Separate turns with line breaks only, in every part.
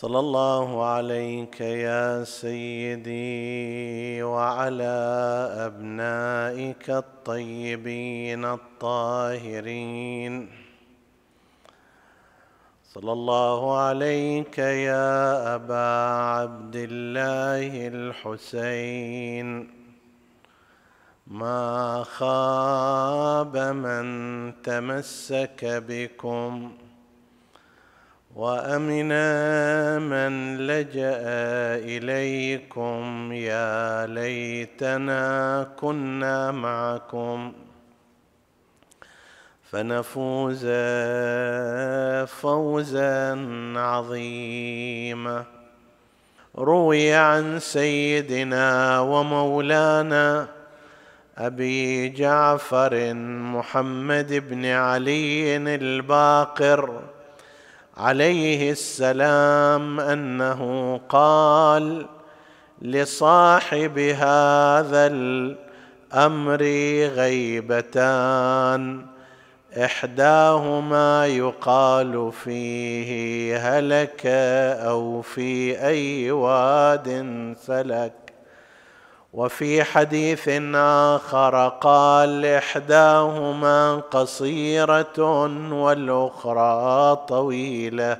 صلى الله عليك يا سيدي وعلى أبنائك الطيبين الطاهرين. صلى الله عليك يا أبا عبد الله الحسين. ما خاب من تمسك بكم وأمنا من لجأ إليكم يا ليتنا كنا معكم. فنفوز فوزا عظيما. روي عن سيدنا ومولانا أبي جعفر محمد بن علي الباقر. عليه السلام أنه قال لصاحب هذا الأمر غيبتان إحداهما يقال فيه هلك أو في أي واد سلك وفي حديث آخر قال إحداهما قصيرة والأخرى طويلة.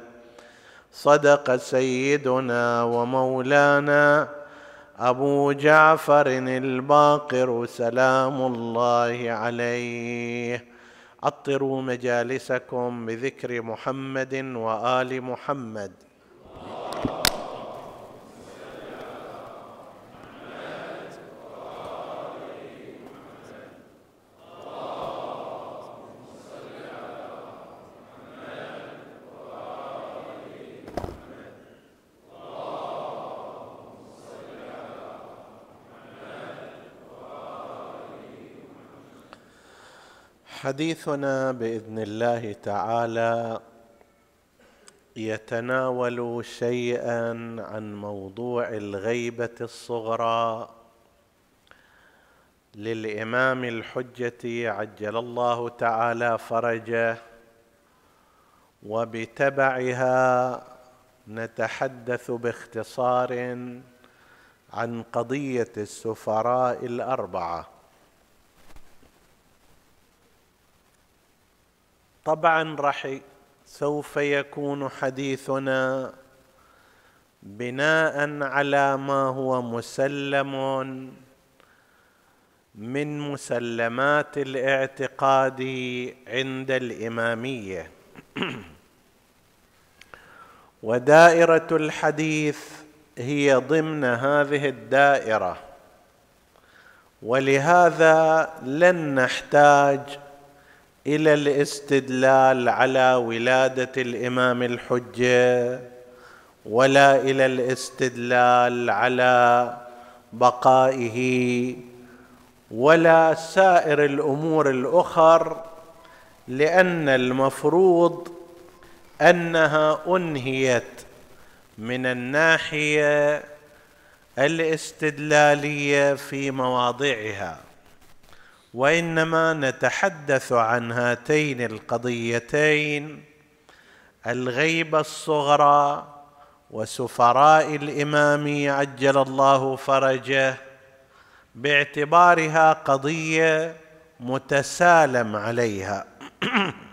صدق سيدنا ومولانا أبو جعفر الباقر سلام الله عليه. عطروا مجالسكم بذكر محمد وآل محمد. حديثنا بإذن الله تعالى يتناول شيئا عن موضوع الغيبة الصغرى. للإمام الحجة عجل الله تعالى فرجه وبتبعها نتحدث باختصار عن قضية السفراء الأربعة. طبعا راح سوف يكون حديثنا بناء على ما هو مسلم من مسلمات الاعتقاد عند الإمامية. ودائرة الحديث هي ضمن هذه الدائرة. ولهذا لن نحتاج إلى الاستدلال على ولادة الإمام الحجة ولا إلى الاستدلال على بقائه ولا سائر الأمور الأخر لأن المفروض أنها أنهيت من الناحية الاستدلالية في مواضعها. وإنما نتحدث عن هاتين القضيتين الغيبه الصغرى وسفراء الإمام عجل الله فرجه باعتبارها قضية متسالم عليها.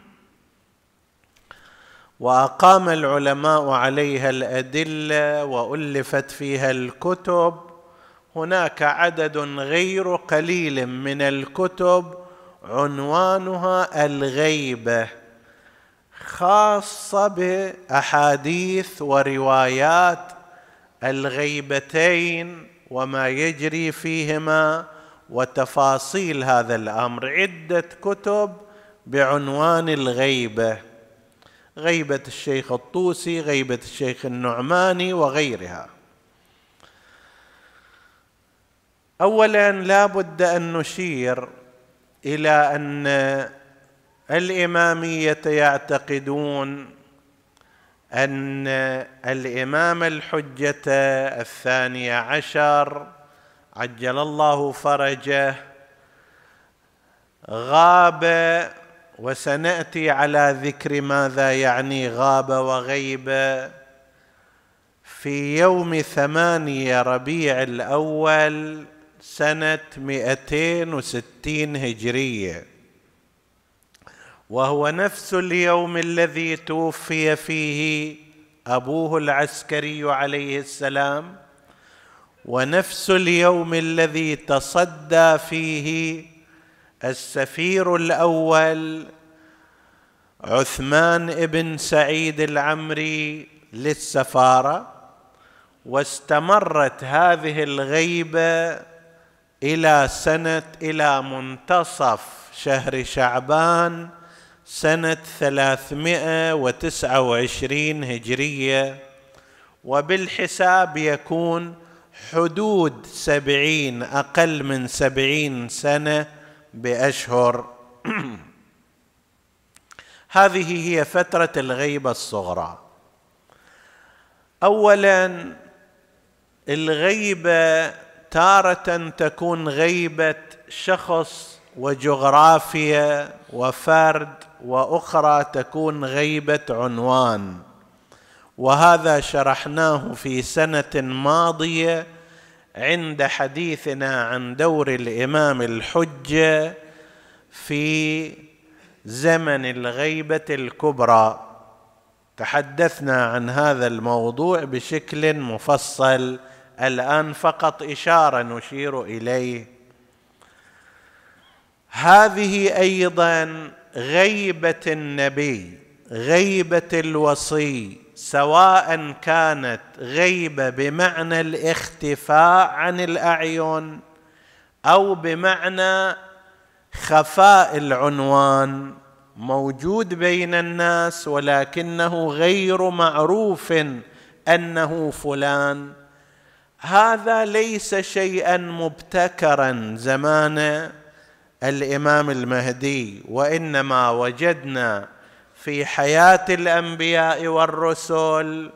وأقام العلماء عليها الأدلة وألفت فيها الكتب هناك عدد غير قليل من الكتب عنوانها الغيبه خاصة بأحاديث وروايات الغيبتين وما يجري فيهما وتفاصيل هذا الأمر. عدة كتب بعنوان الغيبه غيبة الشيخ الطوسي غيبة الشيخ النعماني وغيرها. اولا لا بد أن نشير إلى أن الإمامية يعتقدون أن الإمام الحجة الثاني عشر عجل الله فرجه غاب وسنأتي على ذكر ماذا يعني غاب وغيب. في يوم ثمانية ربيع الأول سنة مئتين وستين هجرية. وهو نفس اليوم الذي توفي فيه أبوه العسكري عليه السلام ونفس اليوم الذي تصدى فيه السفير الأول عثمان بن سعيد العمري للسفارة. واستمرت هذه الغيبة إلى سنة إلى منتصف شهر شعبان سنة ثلاثمائة وتسعة وعشرين هجرية. وبالحساب يكون حدود سبعين أقل من سبعين سنة بأشهر. هذه هي فترة الغيبة الصغرى. اولا الغيبة تارة تكون غيبة شخص وجغرافيا وفرد وأخرى تكون غيبة عنوان. وهذا شرحناه في سنة ماضية عند حديثنا عن دور الإمام الحجة في زمن الغيبة الكبرى. تحدثنا عن هذا الموضوع بشكل مفصل. الآن فقط إشارة نشير إليه. هذه أيضا غيبة النبي غيبة الوصي سواء كانت غيبة بمعنى الاختفاء عن الأعين أو بمعنى خفاء العنوان موجود بين الناس ولكنه غير معروف أنه فلان. هذا ليس شيئا مبتكرا زمان الإمام المهدي وإنما وجدنا في حياة الأنبياء والرسل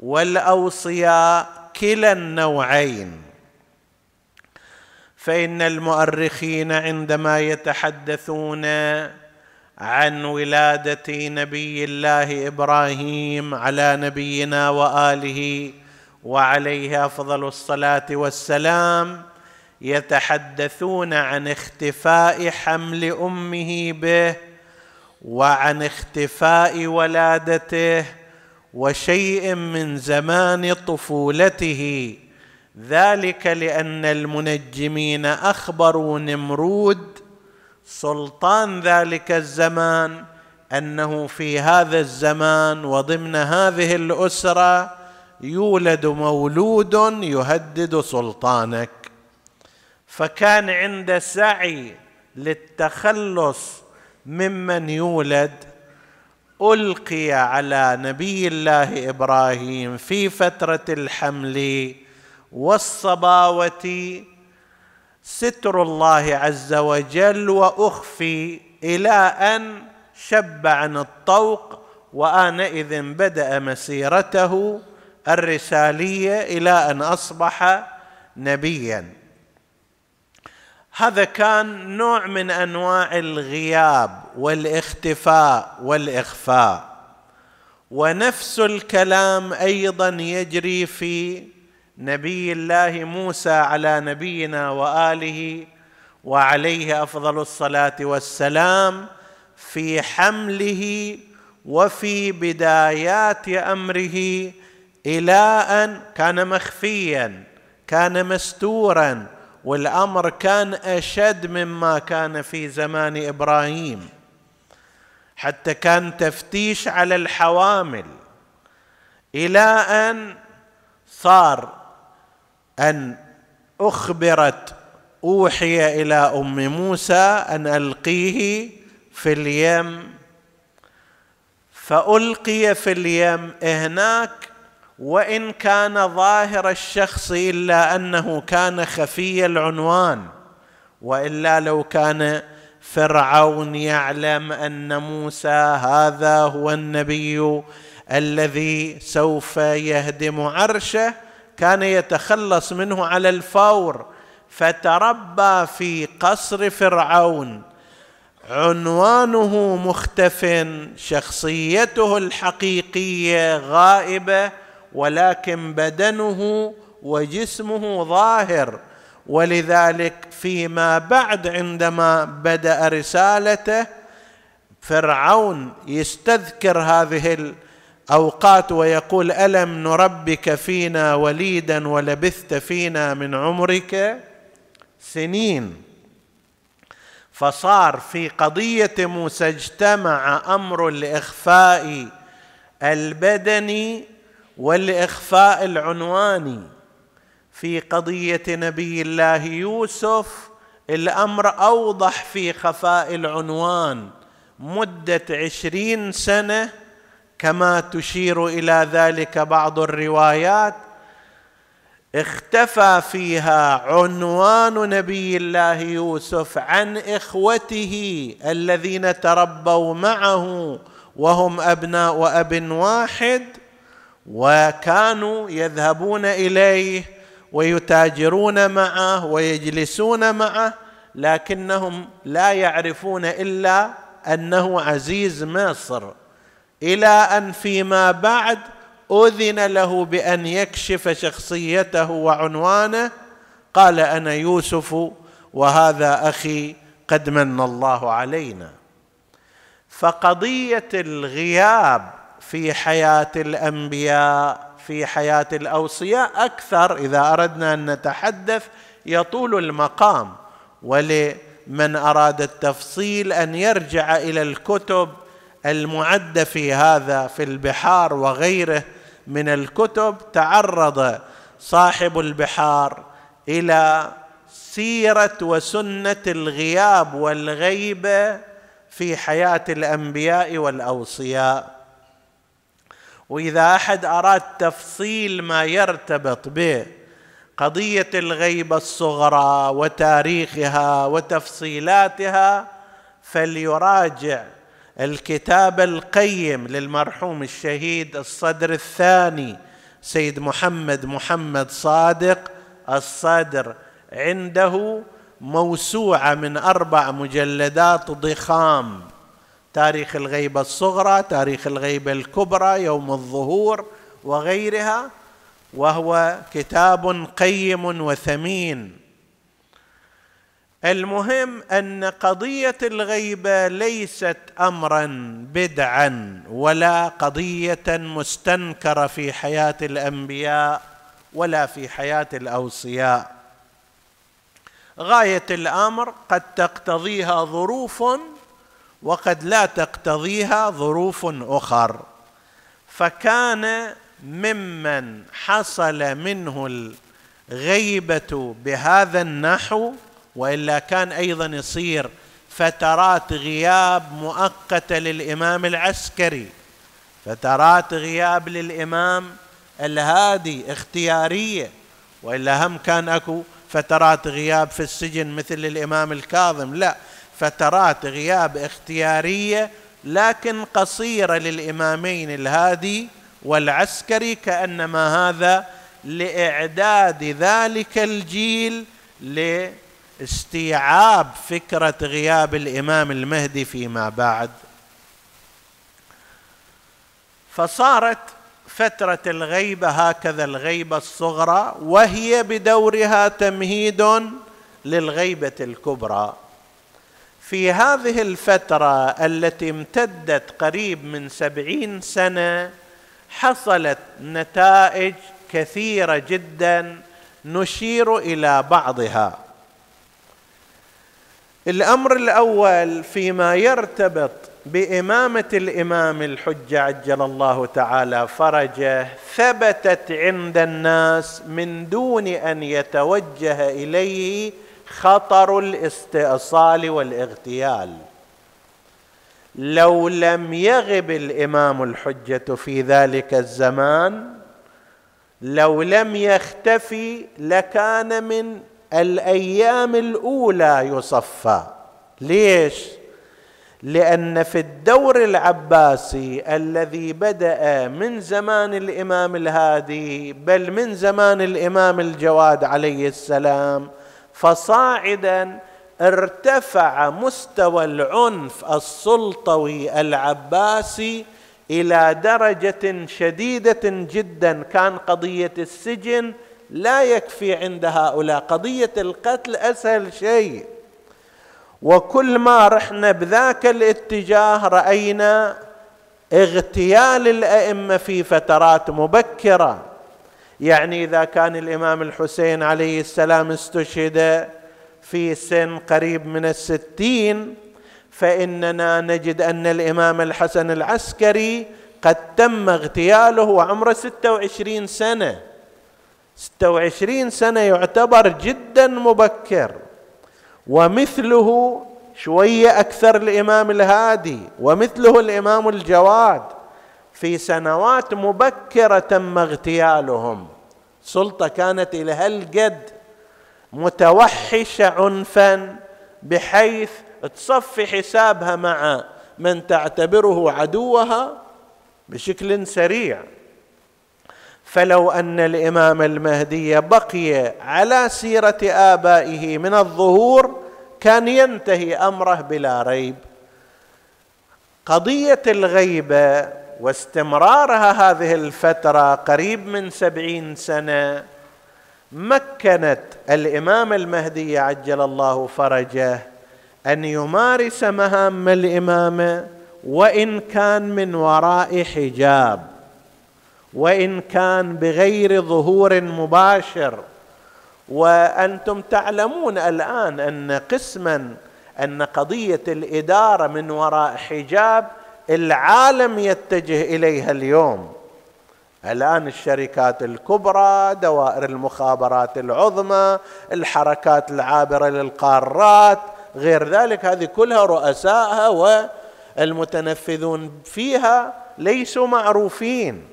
والأوصياء كلا النوعين. فإن المؤرخين عندما يتحدثون عن ولادة نبي الله إبراهيم على نبينا وآله وعليه افضل الصلاة والسلام يتحدثون عن اختفاء حمل أمه به وعن اختفاء ولادته وشيء من زمان طفولته. ذلك لأن المنجمين أخبروا نمرود سلطان ذلك الزمان أنه في هذا الزمان وضمن هذه الأسرة يولد مولود يهدد سلطانك. فكان عند سعي للتخلص ممن يولد ألقي على نبي الله إبراهيم في فترة الحمل والصباوة ستر الله عز وجل وأخفي إلى أن شب عن الطوق وآنئذ بدأ مسيرته الرسالية إلى أن أصبح نبيا. هذا كان نوع من أنواع الغياب والاختفاء والإخفاء. ونفس الكلام أيضا يجري في نبي الله موسى على نبينا وآله وعليه أفضل الصلاة والسلام في حمله وفي بدايات أمره إلى ان كان مخفيا كان مستورا والأمر كان أشد مما كان في زمان إبراهيم. حتى كان تفتيش على الحوامل. إلى ان صار أن أخبرت أوحي إلى أم موسى أن ألقيه في اليم. فألقي في اليم هناك وإن كان ظاهر الشخص إلا أنه كان خفي العنوان وإلا لو كان فرعون يعلم أن موسى هذا هو النبي الذي سوف يهدم عرشه كان يتخلص منه على الفور فتربى في قصر فرعون. عنوانه مختف شخصيته الحقيقية غائبة ولكن بدنه وجسمه ظاهر. ولذلك فيما بعد عندما بدأ رسالته فرعون يستذكر هذه الأوقات ويقول ألم نربك فينا وليدا ولبثت فينا من عمرك؟ سنين. فصار في قضية موسى اجتمع أمر الإخفاء البدني والإخفاء العنواني في قضية نبي الله يوسف الأمر أوضح في خفاء العنوان. مدة عشرين سنة كما تشير إلى ذلك بعض الروايات. اختفى فيها عنوان نبي الله يوسف عن إخوته الذين تربوا معه وهم أبناء اب واحد. وكانوا يذهبون إليه ويتاجرون معه ويجلسون معه لكنهم لا يعرفون إلا أنه عزيز مصر. إلى أن فيما بعد أذن له بأن يكشف شخصيته وعنوانه قال أنا يوسف وهذا أخي قد من الله علينا. فقضية الغياب في حياة الأنبياء في حياة الأوصياء أكثر إذا أردنا أن نتحدث يطول المقام. ولمن أراد التفصيل أن يرجع إلى الكتب المعدة في هذا في البحار وغيره من الكتب تعرض صاحب البحار إلى سيرة وسنة الغياب والغيبة في حياة الأنبياء والأوصياء. وإذا أحد أراد تفصيل ما يرتبط به قضية الغيبه الصغرى وتاريخها وتفصيلاتها فليراجع الكتاب القيم للمرحوم الشهيد الصدر الثاني سيد محمد محمد صادق الصدر. عنده موسوعة من أربع مجلدات ضخام. تاريخ الغيبة الصغرى تاريخ الغيبة الكبرى يوم الظهور وغيرها وهو كتاب قيم وثمين. المهم أن قضية الغيبة ليست امرا بدعا ولا قضية مستنكرة في حياة الأنبياء ولا في حياة الأوصياء. غاية الأمر قد تقتضيها ظروف وقد لا تقتضيها ظروف أخر. فكان ممن حصل منه الغيبة بهذا النحو وإلا كان أيضا يصير فترات غياب مؤقتة للإمام العسكري. فترات غياب للإمام الهادي اختيارية وإلا هم كان أكو فترات غياب في السجن مثل الإمام الكاظم. لا فترات غياب اختيارية لكن قصيرة للإمامين الهادي والعسكري كأنما هذا لإعداد ذلك الجيل لاستيعاب فكرة غياب الإمام المهدي فيما بعد. فصارت فترة الغيبة هكذا الغيبة الصغرى وهي بدورها تمهيد للغيبة الكبرى. في هذه الفترة التي امتدت قريب من سبعين سنة حصلت نتائج كثيرة جدا نشير إلى بعضها. الأمر الأول فيما يرتبط بإمامة الإمام الحجة عجل الله تعالى فرجه ثبتت عند الناس من دون أن يتوجه إليه خطر الاستئصال والاغتيال. لو لم يغب الإمام الحجة في ذلك الزمان لو لم يختفي لكان من الأيام الأولى يصفى. ليش؟ لأن في الدور العباسي الذي بدأ من زمان الإمام الهادي بل من زمان الإمام الجواد عليه السلام فصاعدا ارتفع مستوى العنف السلطوي العباسي إلى درجة شديدة جدا. كان قضية السجن لا يكفي عند هؤلاء. قضية القتل أسهل شيء. وكل ما رحنا بذاك الاتجاه رأينا اغتيال الأئمة في فترات مبكرة. يعني إذا كان الإمام الحسين عليه السلام استشهد في سن قريب من الستين فإننا نجد أن الإمام الحسن العسكري قد تم اغتياله وعمره ستة وعشرين سنة. ستة وعشرين سنة يعتبر جدا مبكر. ومثله شوية أكثر الإمام الهادي ومثله الإمام الجواد. في سنوات مبكرة تم اغتيالهم. سلطة كانت إلى هالقد متوحشة عنفا بحيث تصفي حسابها مع من تعتبره عدوها بشكل سريع. فلو أن الإمام المهدي بقي على سيرة آبائه من الظهور كان ينتهي أمره بلا ريب. قضية الغيبة واستمرارها هذه الفترة قريب من سبعين سنة مكنت الإمام المهدي عجل الله فرجه أن يمارس مهام الامامه وإن كان من وراء حجاب وإن كان بغير ظهور مباشر. وأنتم تعلمون الآن أن قسما أن قضية الإدارة من وراء حجاب العالم يتجه إليها اليوم. الآن الشركات الكبرى دوائر المخابرات العظمى الحركات العابرة للقارات غير ذلك هذه كلها رؤسائها والمتنفذون فيها ليسوا معروفين.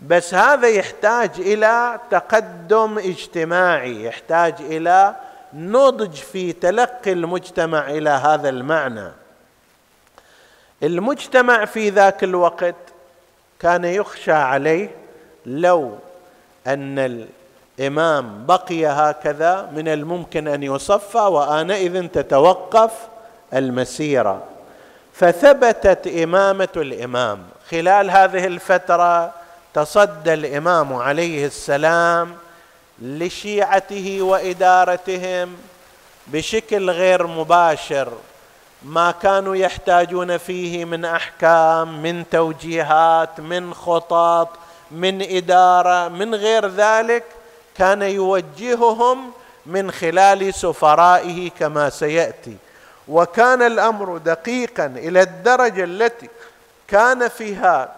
بس هذا يحتاج إلى تقدم اجتماعي يحتاج إلى نضج في تلقي المجتمع إلى هذا المعنى. المجتمع في ذاك الوقت كان يخشى عليه لو أن الإمام بقي هكذا من الممكن أن يصفى وآنئذ تتوقف المسيرة. فثبتت إمامة الإمام. خلال هذه الفترة تصدى الإمام عليه السلام لشيعته وإدارتهم بشكل غير مباشر. ما كانوا يحتاجون فيه من أحكام من توجيهات من خطط من إدارة من غير ذلك كان يوجههم من خلال سفرائه كما سيأتي. وكان الأمر دقيقا إلى الدرجة التي كان فيها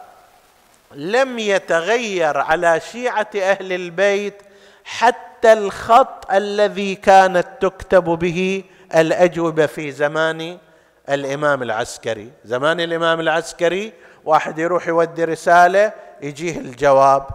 لم يتغير على شيعة أهل البيت حتى الخط الذي كانت تكتب به الأجوبة في زمان الإمام العسكري. زمان الإمام العسكري واحد يروح يودي رسالة يجيه الجواب.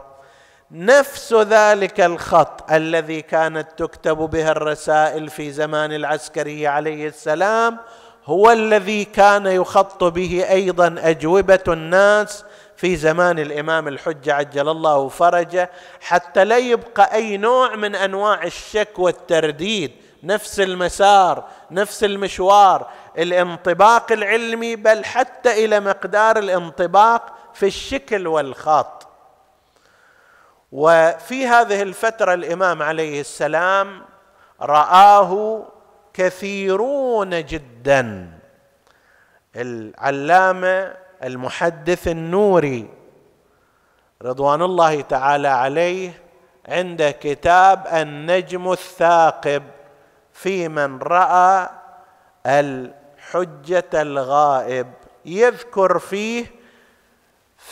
نفس ذلك الخط الذي كانت تكتب به الرسائل في زمان العسكري عليه السلام هو الذي كان يخط به أيضا أجوبة الناس في زمان الإمام الحجة عجل الله فرجه حتى لا يبقى أي نوع من أنواع الشك والترديد. نفس المسار نفس المشوار الانطباق العلمي بل حتى إلى مقدار الانطباق في الشكل والخط وفي هذه الفترة الإمام عليه السلام رآه كثيرون جدا. العلامة المحدث النوري رضوان الله تعالى عليه عنده كتاب النجم الثاقب. في من رأى الحجة الغائب. يذكر فيه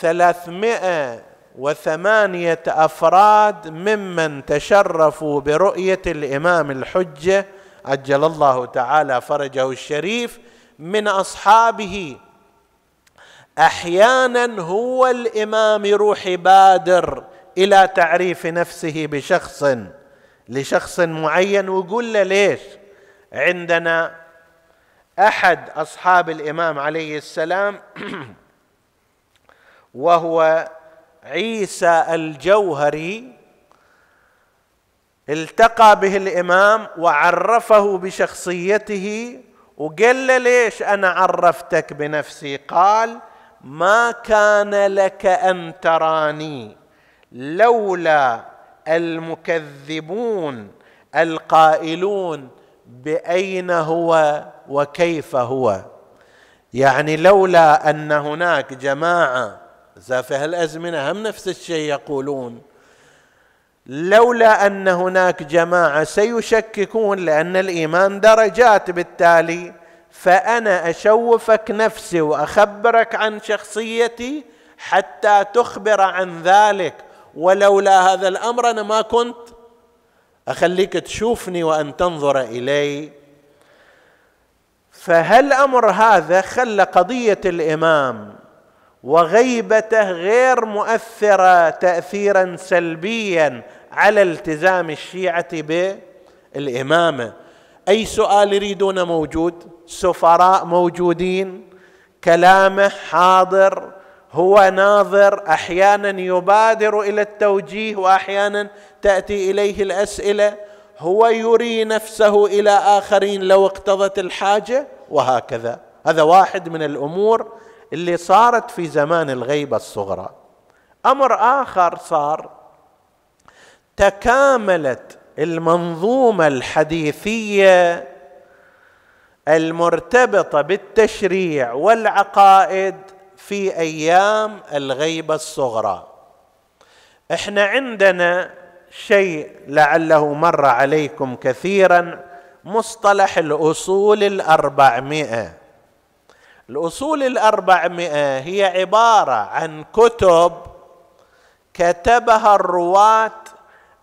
ثلاثمائة وثمانية أفراد ممن تشرفوا برؤية الإمام الحجة. عجل الله تعالى فرجه الشريف من أصحابه. أحيانا هو الإمام يروح يبادر إلى تعريف نفسه بشخص لشخص معين ويقول له ليش؟ عندنا أحد أصحاب الإمام عليه السلام وهو عيسى الجوهري التقى به الإمام وعرفه بشخصيته وقال له ليش أنا عرفتك بنفسي؟ قال ما كان لك أن تراني لولا المكذبون القائلون بأين هو وكيف هو. يعني لولا أن هناك جماعة في هالأزمنة هم نفس الشيء يقولون لولا أن هناك جماعة سيشككون لأن الإيمان درجات بالتالي فأنا أشوفك نفسي وأخبرك عن شخصيتي حتى تخبر عن ذلك ولولا هذا الأمر أنا ما كنت أخليك تشوفني وأن تنظر إلي. فهالامر هذا خلى قضية الإمام وغيبته غير مؤثرة تاثيرا سلبيا على التزام الشيعة بالامامه أي سؤال يريدونه موجود؟ سفراء موجودين؟ كلامه حاضر؟ هو ناظر أحيانا يبادر إلى التوجيه واحيانا تأتي إليه الأسئلة. هو يري نفسه إلى آخرين لو اقتضت الحاجة وهكذا. هذا واحد من الأمور اللي صارت في زمان الغيبة الصغرى. أمر آخر صار تكاملت المنظومة الحديثية المرتبطة بالتشريع والعقائد في أيام الغيبة الصغرى. إحنا عندنا شيء لعله مر عليكم كثيرا مصطلح الأصول الأربعمائة. الأصول الأربعمائة هي عبارة عن كتب كتبها الرواة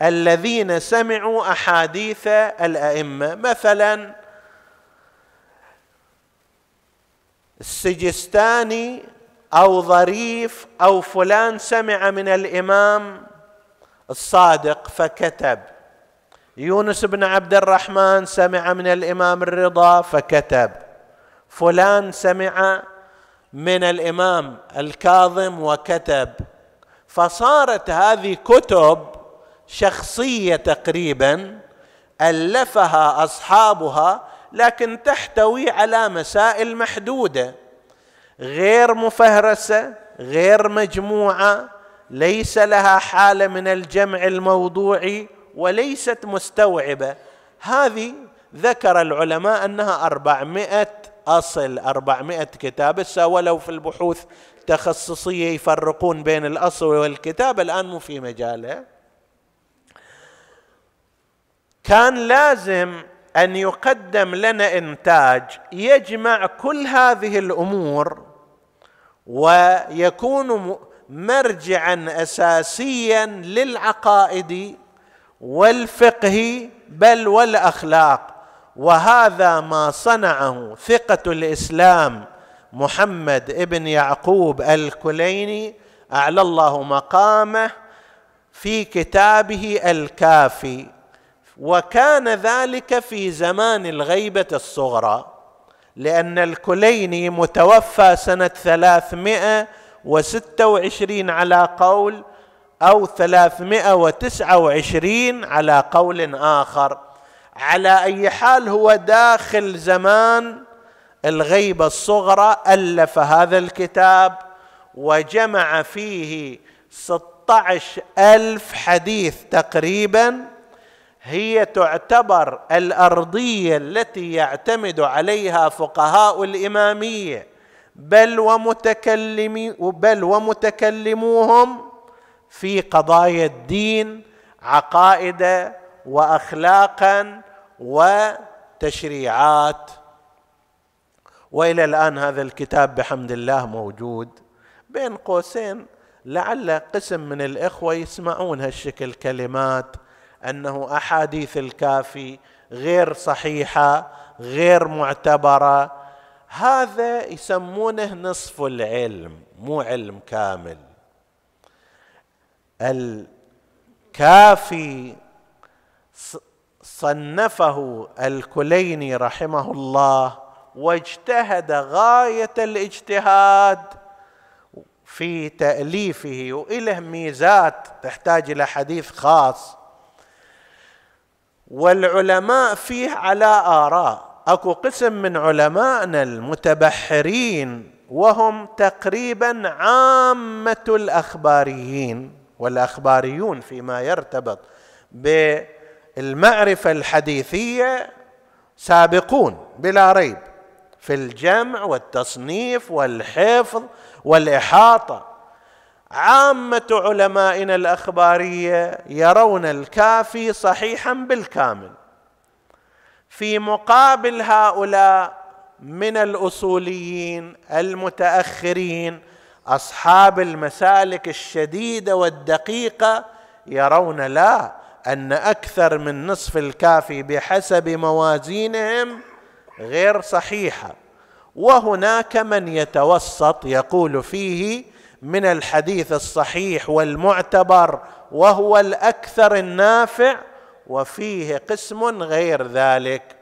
الذين سمعوا أحاديث الأئمة. مثلا السجستاني أو ظريف أو فلان سمع من الإمام الصادق فكتب. يونس بن عبد الرحمن سمع من الإمام الرضا فكتب. فلان سمع من الإمام الكاظم وكتب. فصارت هذه كتب شخصية تقريبا ألفها أصحابها لكن تحتوي على مسائل محدودة. غير مفهرسة غير مجموعة ليس لها حالة من الجمع الموضوعي وليست مستوعبة. هذه ذكر العلماء أنها أربعمائة أصل أربعمائة كتاب. ولو في البحوث تخصصية يفرقون بين الأصل والكتاب الآن مو في مجاله كان لازم أن يقدم لنا إنتاج يجمع كل هذه الأمور ويكون مرجعا اساسيا للعقائد والفقه بل والأخلاق. وهذا ما صنعه ثقة الإسلام محمد ابن يعقوب الكليني. أعلى الله مقامه في كتابه الكافي. وكان ذلك في زمان الغيبة الصغرى. لأن الكليني متوفى سنة ثلاثمائة وستة وعشرين على قول أو ثلاثمائة وتسعة وعشرين على قول آخر. على أي حال هو داخل زمان الغيبة الصغرى ألف هذا الكتاب وجمع فيه ستة عشر ألف حديث تقريباً هي تعتبر الأرضية التي يعتمد عليها فقهاء الإمامية. بل ومتكلمي بل ومتكلموهم في قضايا الدين عقائد واخلاقا وتشريعات. وإلى الآن هذا الكتاب بحمد الله موجود بين قوسين لعل قسم من الإخوة يسمعون هالشكل كلمات أنه أحاديث الكافي غير صحيحة غير معتبرة. هذا يسمونه نصف العلم مو علم كامل. كافي صنفه الكليني رحمه الله واجتهد غاية الاجتهاد في تأليفه وإله ميزات تحتاج إلى حديث خاص. والعلماء فيه على آراء. أكو قسم من علمائنا المتبحرين وهم تقريبا عامة الأخباريين والأخباريون فيما يرتبط بالمعرفة الحديثية سابقون بلا ريب في الجمع والتصنيف والحفظ والإحاطة. عامة علمائنا الأخبارية يرون الكافي صحيحا بالكامل. في مقابل هؤلاء من الأصوليين المتأخرين أصحاب المسالك الشديدة والدقيقة يرون لا أن أكثر من نصف الكافي بحسب موازينهم غير صحيحة. وهناك من يتوسط يقول فيه من الحديث الصحيح والمعتبر وهو الأكثر النافع وفيه قسم غير ذلك.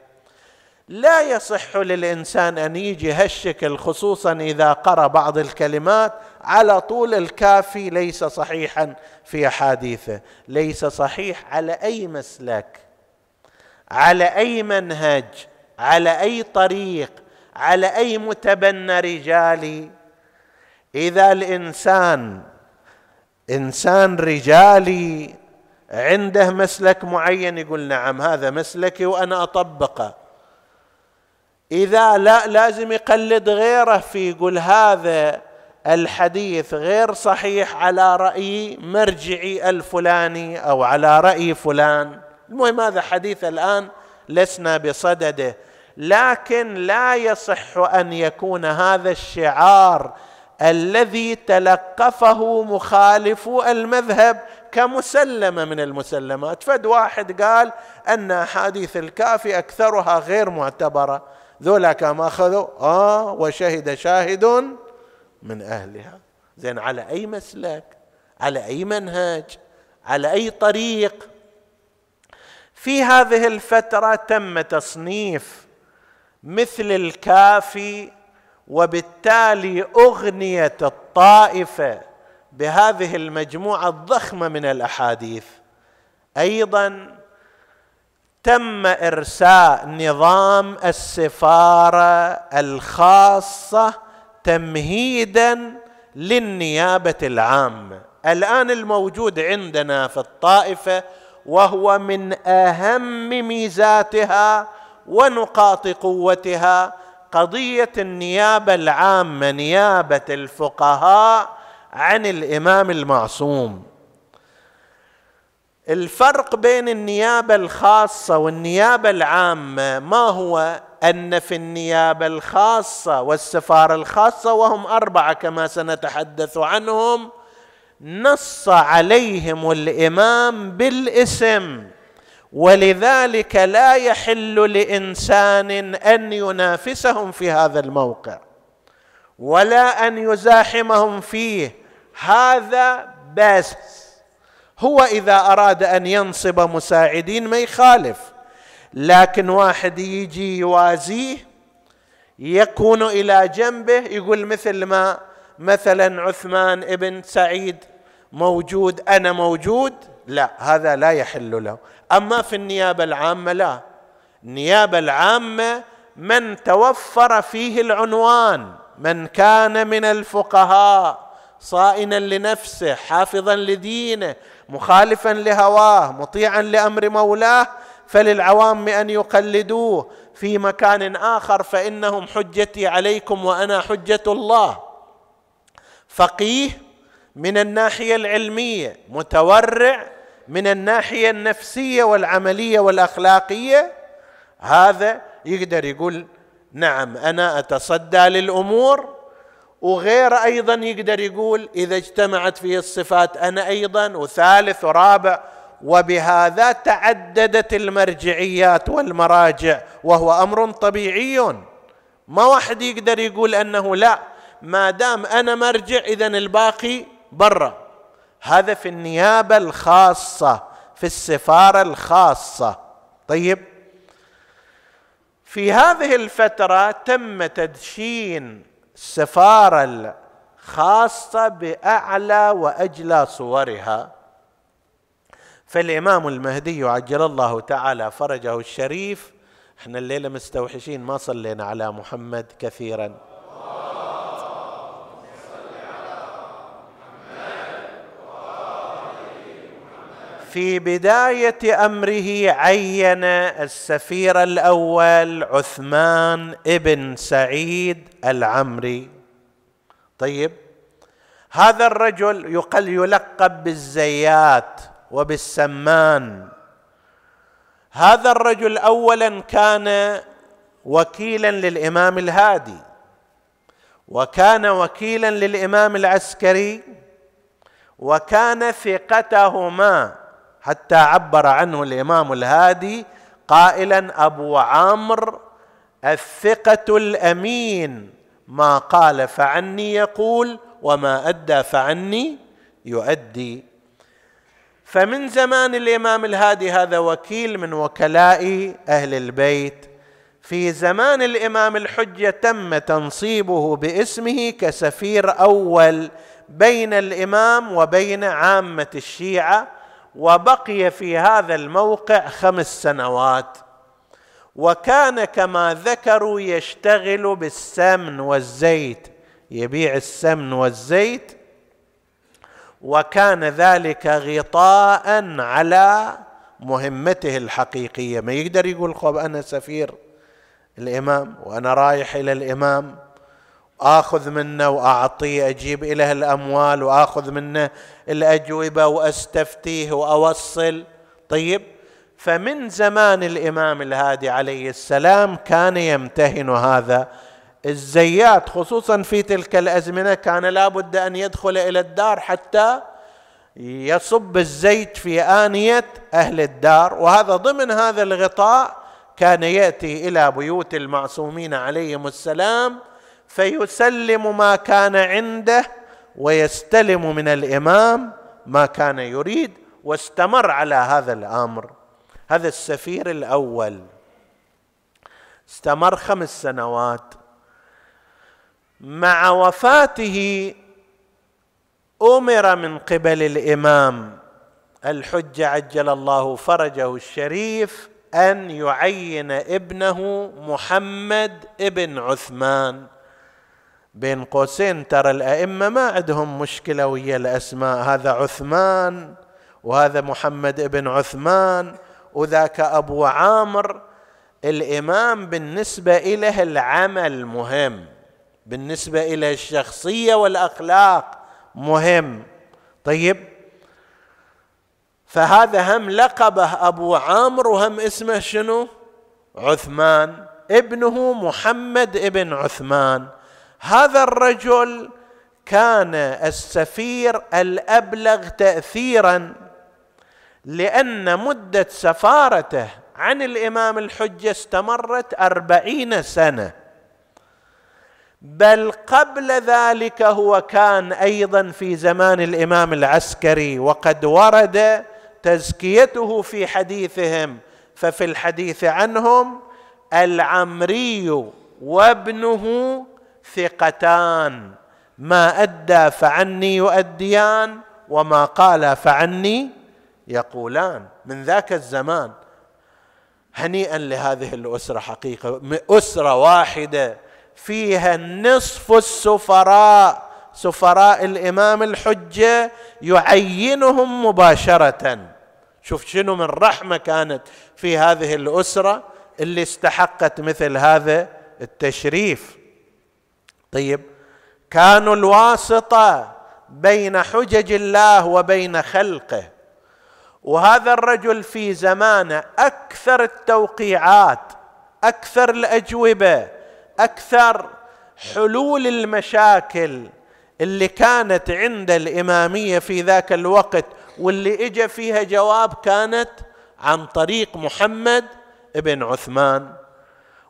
لا يصح للإنسان أن يجي هالشكل خصوصا إذا قرأ بعض الكلمات على طول الكافي ليس صحيحا في احاديثه ليس صحيح على أي مسلك على أي منهج على أي طريق على أي متبنى رجالي. إذا الإنسان إنسان رجالي عنده مسلك معين يقول نعم هذا مسلكي وأنا أطبقه. إذا لا لازم يقلد غيره في يقول هذا الحديث غير صحيح على رأي مرجعي الفلاني أو على رأي فلان. المهم هذا حديث الآن لسنا بصدده. لكن لا يصح أن يكون هذا الشعار الذي تلقفه مخالف المذهب كمسلمة من المسلمات. فد واحد قال أن أحاديث الكافي أكثرها غير معتبرة. ذولا كم أخذوا؟ آه وشهد شاهد من أهلها. زين على أي مسلك؟ على أي منهج؟ على أي طريق؟ في هذه الفترة تم تصنيف مثل الكافي وبالتالي أغنيت الطائفة بهذه المجموعة الضخمة من الأحاديث. أيضا تم إرساء نظام السفارة الخاصة تمهيدا للنيابة العامة. الآن الموجود عندنا في الطائفة وهو من أهم ميزاتها ونقاط قوتها قضية النيابة العامة نيابة الفقهاء عن الإمام المعصوم. الفرق بين النيابة الخاصة والنيابة العامة ما هو؟ أن في النيابة الخاصة والسفارة الخاصة وهم أربعة كما سنتحدث عنهم نص عليهم الإمام بالاسم. ولذلك لا يحل لإنسان أن ينافسهم في هذا الموقع ولا أن يزاحمهم فيه. هذا بس. هو إذا أراد أن ينصب مساعدين ما يخالف لكن واحد يجي يوازيه يكون إلى جنبه يقول مثل ما مثلا عثمان ابن سعيد موجود أنا موجود؟ لا هذا لا يحل له. أما في النيابة العامة لا. النيابة العامة من توفر فيه العنوان من كان من الفقهاء صائنا لنفسه حافظا لدينه مخالفا لهواه مطيعا لأمر مولاه فللعوام أن يقلدوه. في مكان آخر فإنهم حجتي عليكم وأنا حجة الله. فقيه من الناحية العلمية متورع من الناحية النفسية والعملية والأخلاقية هذا يقدر يقول نعم أنا أتصدى للأمور وغير أيضا يقدر يقول إذا اجتمعت فيه الصفات أنا أيضا وثالث ورابع وبهذا تعددت المرجعيات والمراجع وهو أمر طبيعي. ما واحد يقدر يقول أنه لا ما دام أنا مرجع اذا الباقي برا. هذا في النيابة الخاصة في السفارة الخاصة. طيب. في هذه الفترة تم تدشين السفارة الخاصة بأعلى وأجلى صورها. فالإمام المهدي عجل الله تعالى فرجه الشريف. إحنا الليلة مستوحشين ما صلينا على محمد كثيرا. في بداية أمره عين السفير الأول عثمان ابن سعيد العمري. طيب هذا الرجل يقل يلقب بالزيات وبالسمان. هذا الرجل اولا كان وكيلا للإمام الهادي وكان وكيلا للإمام العسكري وكان ثقتهما حتى عبر عنه الإمام الهادي قائلا أبو عمرو الثقة الأمين ما قال فعني يقول وما أدى فعني يؤدي. فمن زمان الإمام الهادي هذا وكيل من وكلاء أهل البيت. في زمان الإمام الحجة تم تنصيبه باسمه كسفير أول بين الإمام وبين عامة الشيعة وبقي في هذا الموقع خمس سنوات. وكان كما ذكروا يشتغل بالسمن والزيت يبيع السمن والزيت. وكان ذلك غطاء على مهمته الحقيقية. ما يقدر يقول خب أنا سفير الإمام وأنا رايح إلى الإمام آخذ منه وأعطيه أجيب إليه الأموال وآخذ منه الأجوبة وأستفتيه وأوصل. طيب فمن زمان الإمام الهادي عليه السلام كان يمتهن هذا. الزيات خصوصا في تلك الأزمنة كان لابد أن يدخل إلى الدار حتى يصب الزيت في آنية أهل الدار. وهذا ضمن هذا الغطاء كان يأتي إلى بيوت المعصومين عليهم السلام فيسلم ما كان عنده ويستلم من الإمام ما كان يريد واستمر على هذا الأمر. هذا السفير الأول. استمر خمس سنوات. مع وفاته أمر من قبل الإمام. الحجه عجل الله فرجه الشريف أن يعين ابنه محمد ابن عثمان. بين قوسين ترى الأئمة ما عندهم مشكلة ويا الأسماء. هذا عثمان وهذا محمد ابن عثمان وذاك أبو عامر. الإمام بالنسبة اليه العمل مهم بالنسبة إلى الشخصية والأخلاق مهم. طيب فهذا هم لقبه أبو عامر وهم اسمه شنو؟ عثمان. ابنه محمد ابن عثمان. هذا الرجل كان السفير الأبلغ تاثيرا لأن مدة سفارته عن الإمام الحجة استمرت أربعين سنة. بل قبل ذلك هو كان أيضا في زمان الإمام العسكري وقد ورد تزكيته في حديثهم. ففي الحديث عنهم العمري وابنه ثقتان. ما أدى فعني يؤديان وما قال فعني يقولان. من ذاك الزمان. هنيئا لهذه الأسرة حقيقة. أسرة واحدة. فيها نصف السفراء. سفراء الإمام الحجة يعينهم مباشرة. شوف شنو من رحمة كانت في هذه الأسرة اللي استحقت مثل هذا التشريف. طيب. كانوا الواسطة بين حجج الله وبين خلقه. وهذا الرجل في زمانه أكثر التوقيعات أكثر الأجوبة أكثر حلول المشاكل اللي كانت عند الإمامية في ذاك الوقت واللي اجى فيها جواب كانت عن طريق محمد بن عثمان.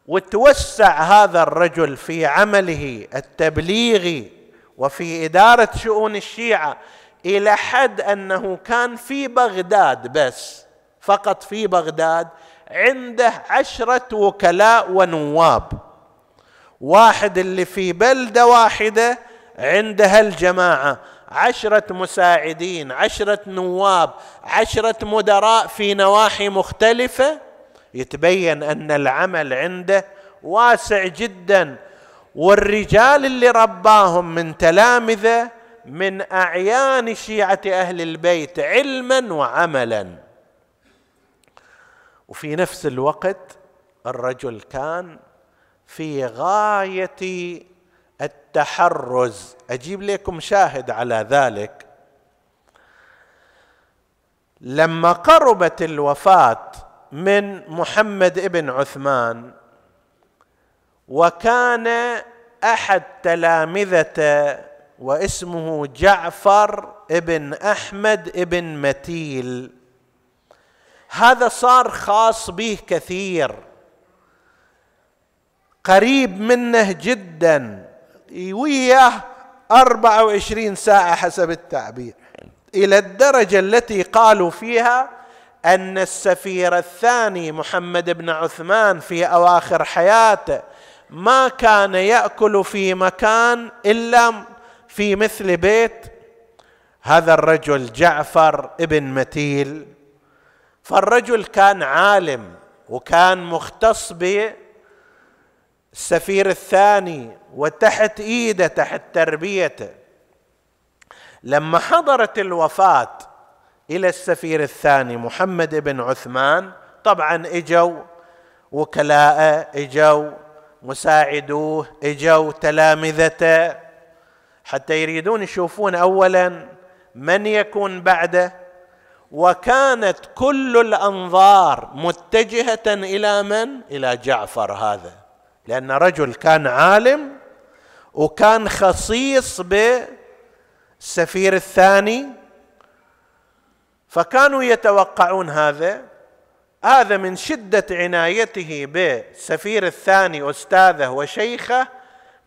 وتوسع هذا الرجل في عمله التبليغي وفي إدارة شؤون الشيعة إلى حد أنه كان في بغداد بس فقط في بغداد عنده عشرة وكلاء ونواب. واحد اللي في بلدة واحدة عندها الجماعه عشرة مساعدين عشرة نواب عشرة مدراء في نواحي مختلفة. يتبين أن العمل عنده واسع جدا. والرجال اللي رباهم من تلامذة من أعيان شيعة أهل البيت علما وعملا. وفي نفس الوقت الرجل كان في غاية التحرز. أجيب لكم شاهد على ذلك. لما قربت الوفاة من محمد ابن عثمان. وكان أحد تلامذته واسمه جعفر ابن أحمد ابن متيل. هذا صار خاص به كثير. قريب منه جدا. وياه أربعة وعشرين ساعة حسب التعبير. إلى الدرجة التي قالوا فيها أن السفير الثاني محمد بن عثمان في أواخر حياته ما كان يأكل في مكان إلا في مثل بيت هذا الرجل جعفر ابن متيل. فالرجل كان عالم وكان مختص بالسفير الثاني وتحت إيده تحت تربيته. لما حضرت الوفاة إلى السفير الثاني محمد بن عثمان. طبعا إجوا وكلاءه إجوا مساعدوه إجوا تلامذته حتى يريدون يشوفون اولا من يكون بعده. وكانت كل الأنظار متجهة إلى من؟ إلى جعفر هذا لأن رجل كان عالم وكان خصيص بالسفير الثاني فكانوا يتوقعون هذا. هذا من شدة عنايته بالسفير الثاني أستاذه وشيخه.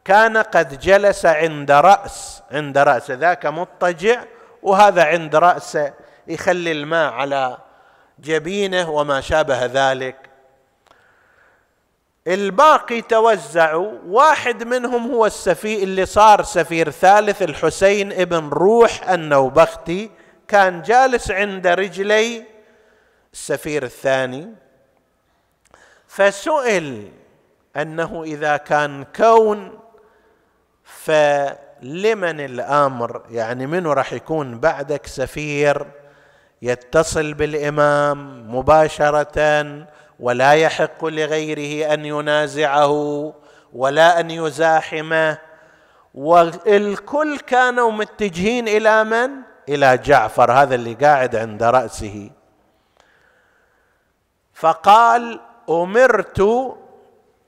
كان قد جلس عند رأس عند رأس ذاك مضطجع وهذا عند راسه يخلي الماء على جبينه وما شابه ذلك. الباقي توزعوا. واحد منهم هو السفير اللي صار سفير ثالث الحسين ابن روح النوبختي. كان جالس عند رجلي السفير الثاني فسئل أنه إذا كان كون فلمن الأمر؟ يعني منو راح يكون بعدك سفير يتصل بالإمام مباشرة ولا يحق لغيره أن ينازعه ولا أن يزاحمه؟ والكل كانوا متجهين إلى من؟ إلى جعفر هذا اللي قاعد عند رأسه. فقال أمرت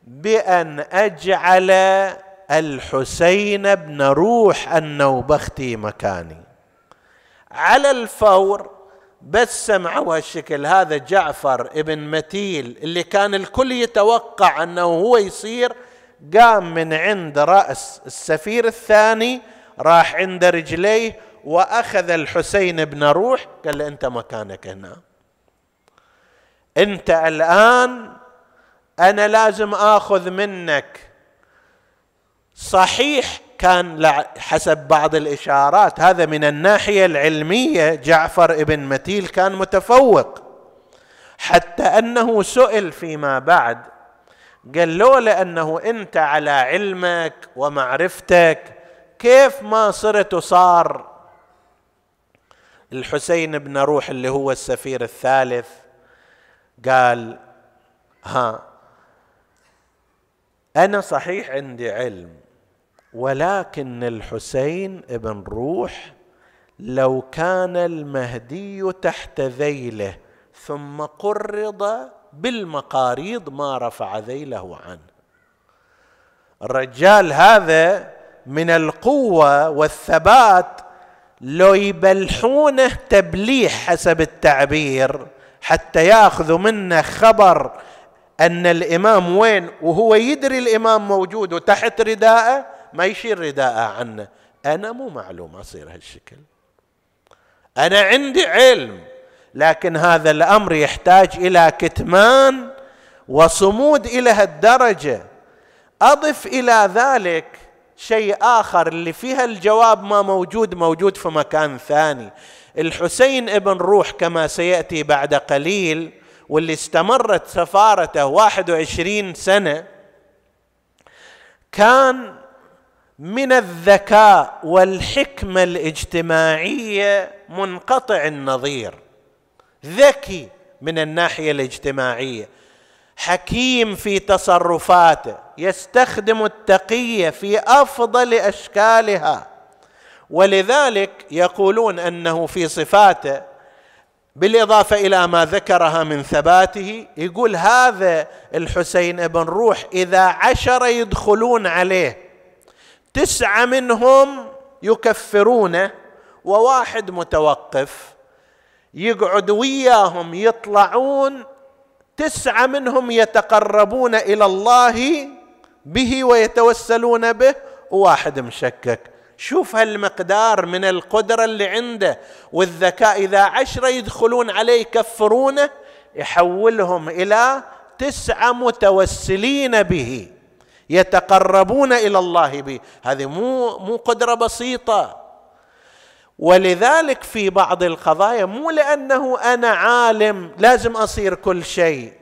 بأن أجعل الحسين بن روح النوبختي مكاني. على الفور بس سمعوا هالشكل هذا جعفر ابن متيل اللي كان الكل يتوقع أنه هو يصير قام من عند رأس السفير الثاني راح عند رجليه وأخذ الحسين بن روح قال له أنت مكانك هنا. أنت الآن أنا لازم آخذ منك. صحيح كان حسب بعض الإشارات هذا من الناحية العلمية جعفر ابن متيل كان متفوق. حتى أنه سئل فيما بعد قال لولا انه أنت على علمك ومعرفتك كيف ما صرت صار الحسين بن روح اللي هو السفير الثالث قال ها أنا صحيح عندي علم ولكن الحسين بن روح لو كان المهدي تحت ذيله ثم قرض بالمقاريض ما رفع ذيله عنه. الرجال هذا من القوة والثبات لو يبلحونه تبليح حسب التعبير حتى ياخذوا منه خبر أن الإمام وين وهو يدري الإمام موجود وتحت رداءه ما يشيل رداءه عنه. أنا مو معلوم أصير هالشكل. أنا عندي علم لكن هذا الأمر يحتاج إلى كتمان وصمود إلى هالدرجة. أضف إلى ذلك شيء آخر اللي فيها الجواب ما موجود موجود في مكان ثاني. الحسين ابن روح كما سيأتي بعد قليل واللي استمرت سفارته 21 سنة كان من الذكاء والحكمة الاجتماعية منقطع النظير. ذكي من الناحية الاجتماعية. حكيم في تصرفاته يستخدم التقية في أفضل أشكالها. ولذلك يقولون أنه في صفاته بالإضافة إلى ما ذكرها من ثباته يقول هذا الحسين ابن روح إذا عشر يدخلون عليه تسعة منهم يكفرونه وواحد متوقف يقعد وياهم يطلعون تسعة منهم يتقربون إلى الله به ويتوسلون به وواحد مشكك. شوف هالمقدار من القدرة اللي عنده والذكاء إذا عشرة يدخلون عليه يكفرونه يحولهم إلى تسعة متوسلين به يتقربون إلى الله به. هذه مو مو قدرة بسيطة. ولذلك في بعض القضايا مو لأنه أنا عالم لازم أصير كل شيء.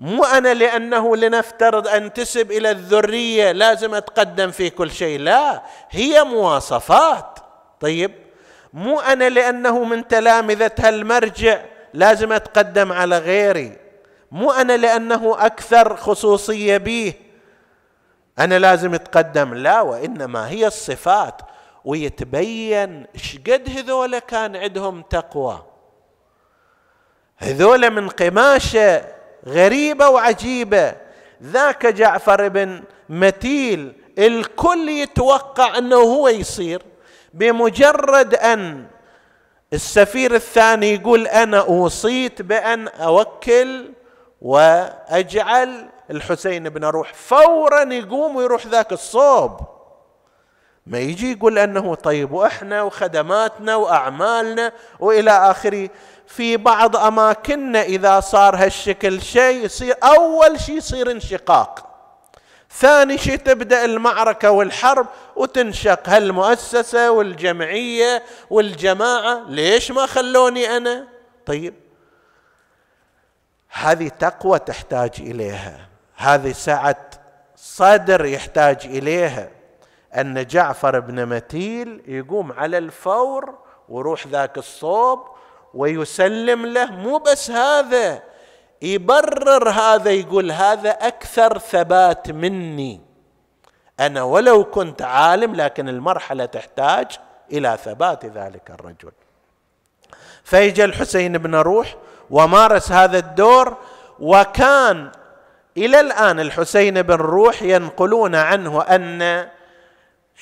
مو أنا لأنه لنفترض انتسب إلى الذرية لازم أتقدم في كل شيء لا هي مواصفات. طيب مو أنا لأنه من تلامذة هالمرجع لازم أتقدم على غيري. مو أنا لأنه أكثر خصوصية به أنا لازم أتقدم لا وإنما هي الصفات. ويتبين شقد هذول كان عندهم تقوى. هذول من قماشة غريبة وعجيبة. ذاك جعفر بن متيل الكل يتوقع أنه هو يصير بمجرد أن السفير الثاني يقول أنا أوصيت بأن أوكل وأجعل الحسين بن روح فورا يقوم ويروح ذاك الصوب. ما يجي يقول أنه طيب وإحنا وخدماتنا وأعمالنا وإلى آخره. في بعض أماكننا إذا صار هالشكل شيء يصير أول شيء يصير انشقاق. ثاني شيء تبدأ المعركة والحرب وتنشق هالمؤسسة والجمعية والجماعة. ليش ما خلوني أنا؟ طيب. هذه تقوى تحتاج إليها. هذه سعة صدر يحتاج إليها. أن جعفر بن متيل يقوم على الفور وروح ذاك الصوب ويسلم له مو بس هذا يبرر هذا يقول هذا أكثر ثبات مني. أنا ولو كنت عالم لكن المرحلة تحتاج إلى ثبات ذلك الرجل. فيجى الحسين بن روح ومارس هذا الدور وكان إلى الآن الحسين بن روح ينقلون عنه أن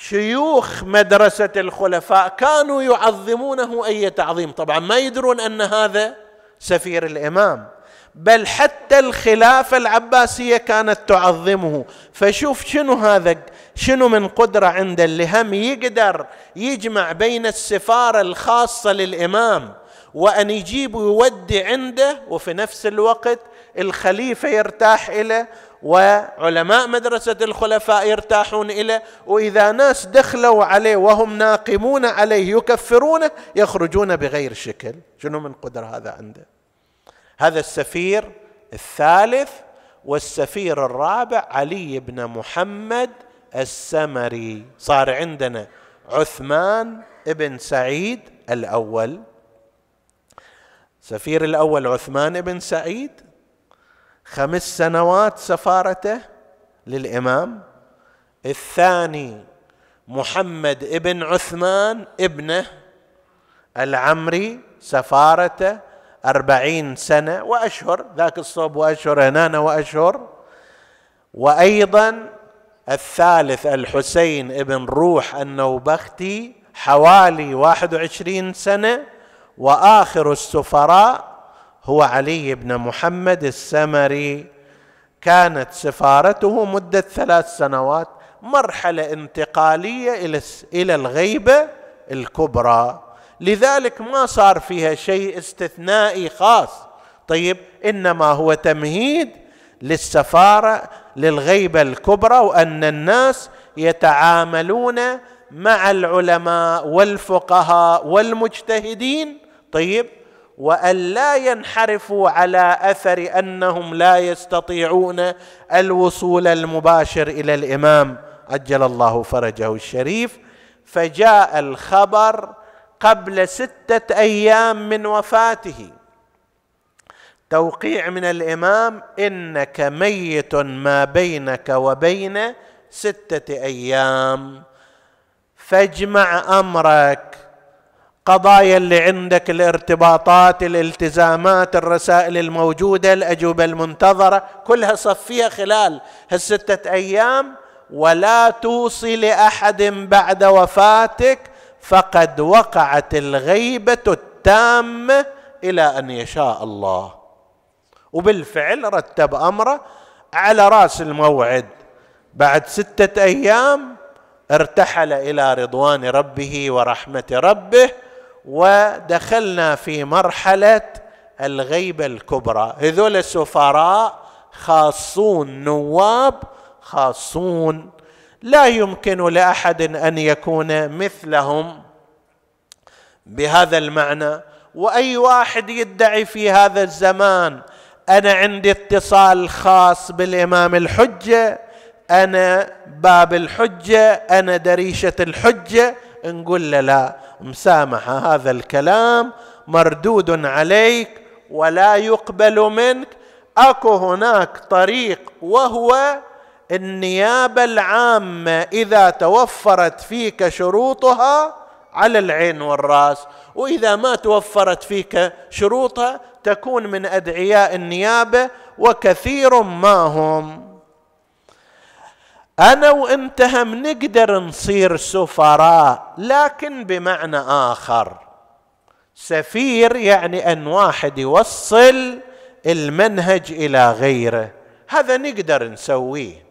شيوخ مدرسة الخلفاء كانوا يعظمونه أي تعظيم. طبعا ما يدرون أن هذا سفير الإمام بل حتى الخلافه العباسية كانت تعظمه. فشوف شنو هذا شنو من قدرة عنده اللي هم يقدر يجمع بين السفارة الخاصة للإمام وأن يجيب ويودي عنده وفي نفس الوقت الخليفة يرتاح اليه وعلماء مدرسة الخلفاء يرتاحون إليه وإذا ناس دخلوا عليه وهم ناقمون عليه يكفرونه يخرجون بغير شكل. شنو من قدر هذا عنده؟ هذا السفير الثالث والسفير الرابع علي بن محمد السمري. صار عندنا عثمان بن سعيد الأول. سفير الأول عثمان بن سعيد خمس سنوات سفارته للإمام. الثاني محمد ابن عثمان ابنه العمري سفارته أربعين سنة وأشهر ذاك الصوب وأشهر هنا وأشهر. وأيضا الثالث الحسين ابن روح النوبختي حوالي واحد وعشرين سنة وآخر السفراء هو علي بن محمد السمري. كانت سفارته مدة ثلاث سنوات مرحلة انتقالية إلى إلى الغيبة الكبرى. لذلك ما صار فيها شيء استثنائي خاص. طيب إنما هو تمهيد للسفارة للغيبة الكبرى وأن الناس يتعاملون مع العلماء والفقهاء والمجتهدين. طيب وأن لا ينحرفوا على أثر أنهم لا يستطيعون الوصول المباشر إلى الإمام. عجل الله فرجه الشريف. فجاء الخبر قبل ستة أيام من وفاته. توقيع من الإمام إنك ميت ما بينك وبين ستة أيام. فاجمع أمرك قضايا اللي عندك الارتباطات الالتزامات الرسائل الموجودة الأجوبة المنتظرة كلها صفيها خلال هالستة أيام. ولا توصي لأحد بعد وفاتك فقد وقعت الغيبة التامة إلى أن يشاء الله. وبالفعل رتب أمره على رأس الموعد. بعد ستة أيام ارتحل إلى رضوان ربه ورحمة ربه. ودخلنا في مرحلة الغيبه الكبرى. هذول السفراء خاصون نواب خاصون. لا يمكن لأحد أن يكون مثلهم بهذا المعنى. وأي واحد يدعي في هذا الزمان أنا عندي اتصال خاص بالإمام الحجة أنا باب الحجة أنا دريشة الحجة نقول له لا. مسامحة هذا الكلام مردود عليك ولا يقبل منك. أكو هناك طريق وهو النيابة العامة إذا توفرت فيك شروطها على العين والرأس وإذا ما توفرت فيك شروطها تكون من أدعياء النيابة وكثير ما هم. أنا وانت هم نقدر نصير سفراء لكن بمعنى آخر. سفير يعني أن واحد يوصل المنهج إلى غيره. هذا نقدر نسويه.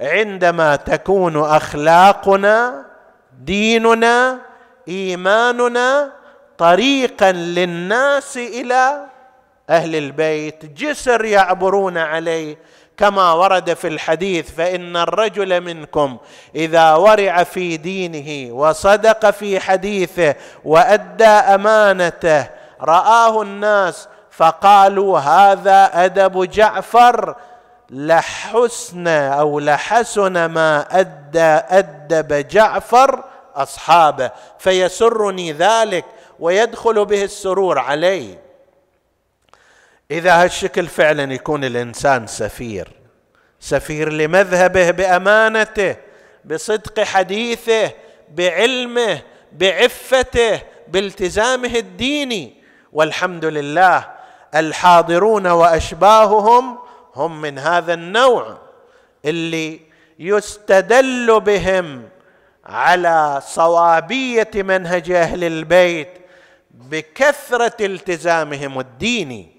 عندما تكون أخلاقنا ديننا إيماننا طريقا للناس إلى أهل البيت جسر يعبرون عليه كما ورد في الحديث فإن الرجل منكم إذا ورع في دينه وصدق في حديثه وأدى أمانته رآه الناس فقالوا هذا أدب جعفر لحسن أو لحسن ما أدى أدب جعفر أصحابه فيسرني ذلك ويدخل به السرور علي إذا هالشكل فعلا يكون الإنسان سفير سفير لمذهبه بأمانته بصدق حديثه بعلمه بعفته بالتزامه الديني. والحمد لله الحاضرون وأشباههم هم من هذا النوع اللي يستدل بهم على صوابية منهج أهل البيت بكثرة التزامهم الديني.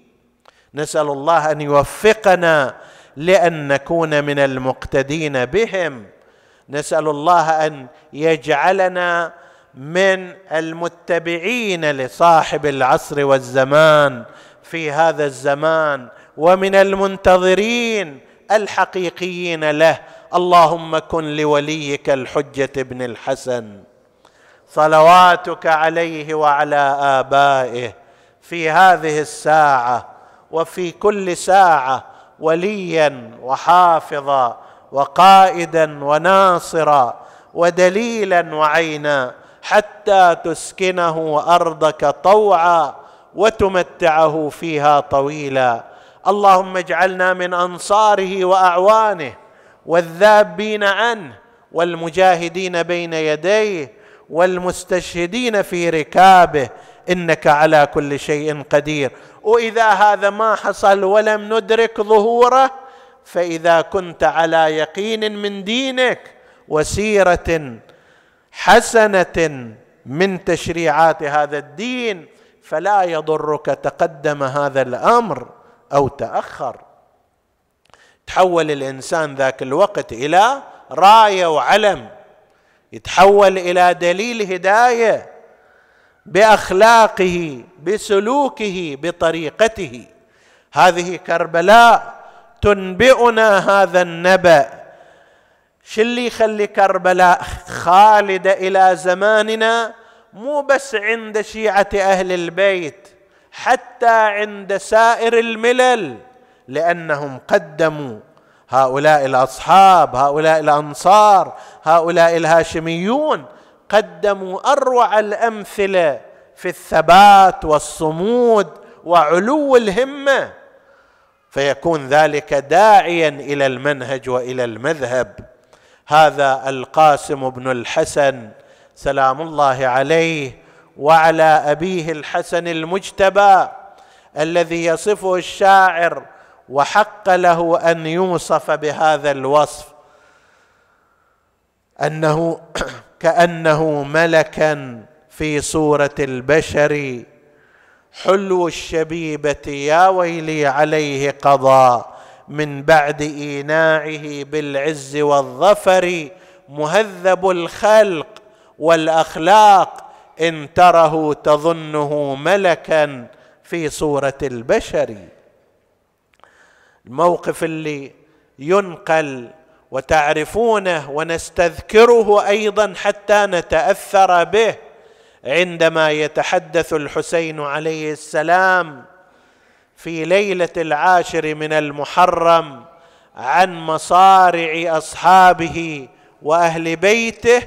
نسأل الله أن يوفقنا لأن نكون من المقتدين بهم. نسأل الله أن يجعلنا من المتبعين لصاحب العصر والزمان في هذا الزمان ومن المنتظرين الحقيقيين له. اللهم كن لوليك الحجة ابن الحسن. صلواتك عليه وعلى آبائه في هذه الساعة. وفي كل ساعة وليا وحافظا وقائدا وناصرا ودليلا وعينا حتى تسكنه أرضك طوعا وتمتعه فيها طويلا. اللهم اجعلنا من أنصاره وأعوانه والذابين عنه والمجاهدين بين يديه والمستشهدين في ركابه إنك على كل شيء قدير. وإذا هذا ما حصل ولم ندرك ظهوره فإذا كنت على يقين من دينك وسيرة حسنة من تشريعات هذا الدين فلا يضرك تقدم هذا الأمر أو تأخر. تحول الإنسان ذاك الوقت إلى رايه وعلم. يتحول إلى دليل هداية. بأخلاقه بسلوكه بطريقته. هذه كربلاء تنبئنا هذا النبأ. شو اللي يخلي كربلاء خالدة إلى زماننا؟ مو بس عند شيعة أهل البيت حتى عند سائر الملل لأنهم قدموا. هؤلاء الأصحاب هؤلاء الأنصار هؤلاء الهاشميون قدموا أروع الأمثلة في الثبات والصمود وعلو الهمة فيكون ذلك داعيا إلى المنهج وإلى المذهب. هذا القاسم بن الحسن سلام الله عليه وعلى أبيه الحسن المجتبى الذي يصفه الشاعر وحق له أن يوصف بهذا الوصف. أنه كأنه ملكا في صورة البشر. حلو الشبيبة يا ويلي عليه قضى من بعد إيناعه بالعز والظفر مهذب الخلق والأخلاق. إن تره تظنه ملكا في صورة البشر. الموقف اللي ينقل وتعرفونه ونستذكره أيضا حتى نتأثر به عندما يتحدث الحسين عليه السلام في ليلة العاشر من المحرم عن مصارع أصحابه وأهل بيته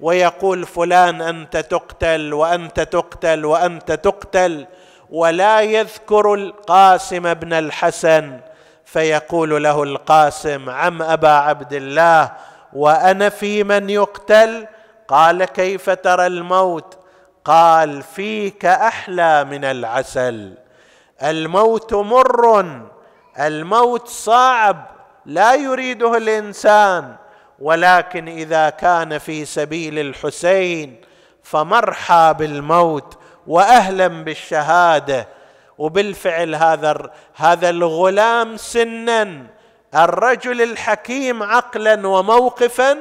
ويقول فلان أنت تقتل وأنت تقتل وأنت تقتل ولا يذكر القاسم بن الحسن فيقول له القاسم عم أبا عبد الله وأنا في من يقتل؟ قال كيف ترى الموت؟ قال فيك أحلى من العسل الموت مر الموت صعب لا يريده الإنسان ولكن إذا كان في سبيل الحسين فمرحى بالموت وأهلا بالشهادة وبالفعل هذا هذا الغلام سنا. الرجل الحكيم عقلا وموقفا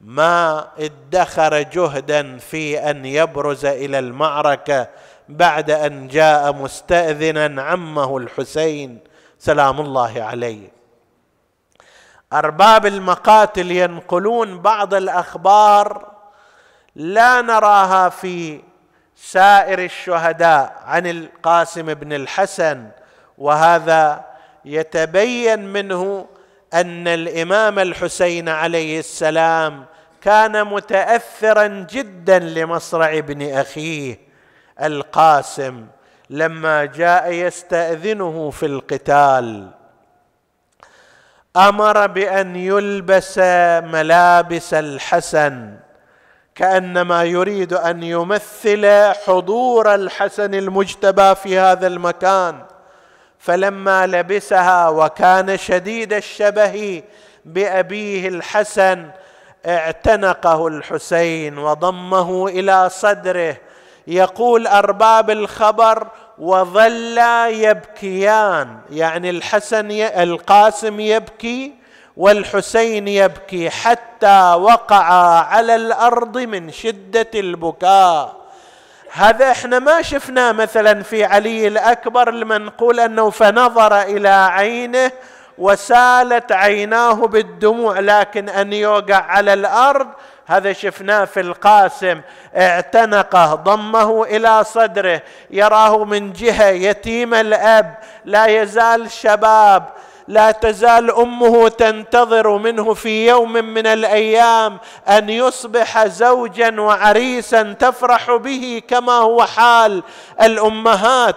ما ادخر جهدا في أن يبرز إلى المعركة بعد أن جاء مستاذنا عمه الحسين. سلام الله عليه. أرباب المقاتل ينقلون بعض الأخبار لا نراها في سائر الشهداء عن القاسم بن الحسن وهذا يتبين منه أن الإمام الحسين عليه السلام كان متاثرا جدا لمصرع ابن أخيه القاسم لما جاء يستأذنه في القتال. أمر بأن يلبس ملابس الحسن كأنما يريد أن يمثل حضور الحسن المجتبى في هذا المكان. فلما لبسها وكان شديد الشبه بأبيه الحسن اعتنقه الحسين وضمه إلى صدره. يقول أرباب الخبر وظلا يبكيان. يعني الحسن القاسم يبكي والحسين يبكي حتى وقعا على الأرض من شدة البكاء. هذا إحنا ما شفناه مثلا في علي الأكبر المنقول أنه فنظر إلى عينه وسالت عيناه بالدموع لكن أن يوقع على الأرض هذا شفناه في القاسم. اعتنقه ضمه إلى صدره يراه من جهة يتيم الأب لا يزال شباب. لا تزال أمه تنتظر منه في يوم من الأيام أن يصبح زوجا وعريسا تفرح به كما هو حال الأمهات.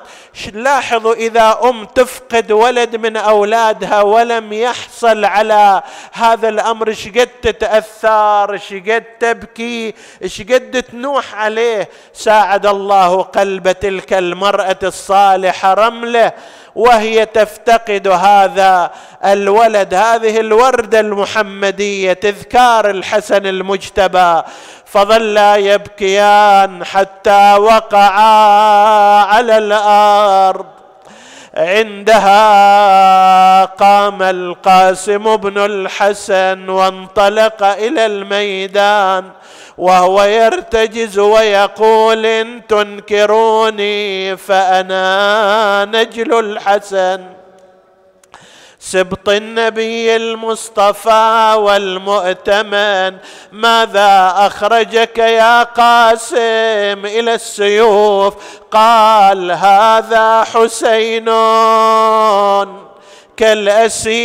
لاحظوا إذا أم تفقد ولد من أولادها ولم يحصل على هذا الأمر شقد تتأثر؟ شقد تبكي؟ شقد تنوح عليه؟ ساعد الله قلب تلك المرأة الصالحة رمله. وهي تفتقد هذا الولد هذه الورده المحمدية تذكار الحسن المجتبى. فظلا يبكيان حتى وقعا على الأرض. عندها قام القاسم بن الحسن وانطلق إلى الميدان. وهو يرتجز ويقول إن تنكروني فأنا نجل الحسن. سبط النبي المصطفى والمؤتمن ماذا أخرجك يا قاسم إلى السيوف؟ قال هذا حسين. كالأسير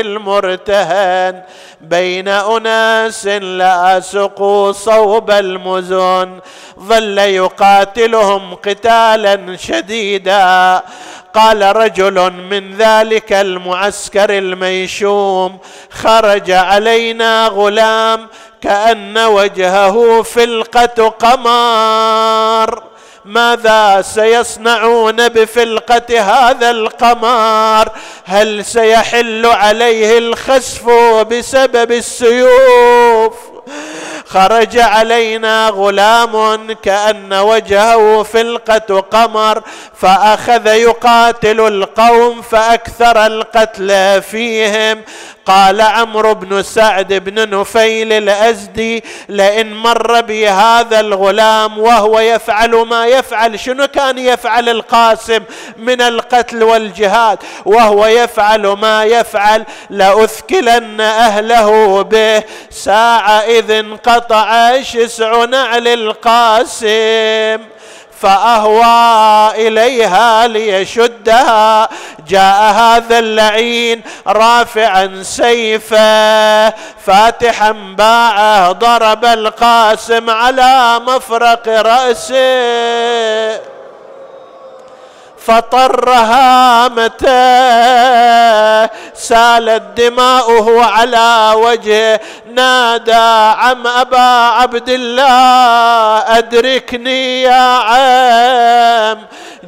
المرتهن بين أناس لا سقوا صوب المزن ظل يقاتلهم قتالا شديدا. قال رجل من ذلك المعسكر الميشوم خرج علينا غلام كأن وجهه فلقة قمر ماذا سيصنعون بفلقة هذا القمر هل سيحل عليه الخسف بسبب السيوف؟ خرج علينا غلام كأن وجهه فلقة قمر فأخذ يقاتل القوم فأكثر القتل فيهم. قال عمرو بن سعد بن نفيل الأزدي لئن مر بي هذا الغلام وهو يفعل ما يفعل شنو كان يفعل القاسم من القتل والجهاد؟ وهو يفعل ما يفعل لأثكلن أهله به ساعة إذ انقطع شسع نعل القاسم فأهوى إليها ليشدها. جاء هذا اللعين رافعا سيفه فاتحا باعه ضرب القاسم على مفرق رأسه. فطرها متى؟ سالت دماؤه على وجهه نادى عم أبا عبد الله أدركني يا عم.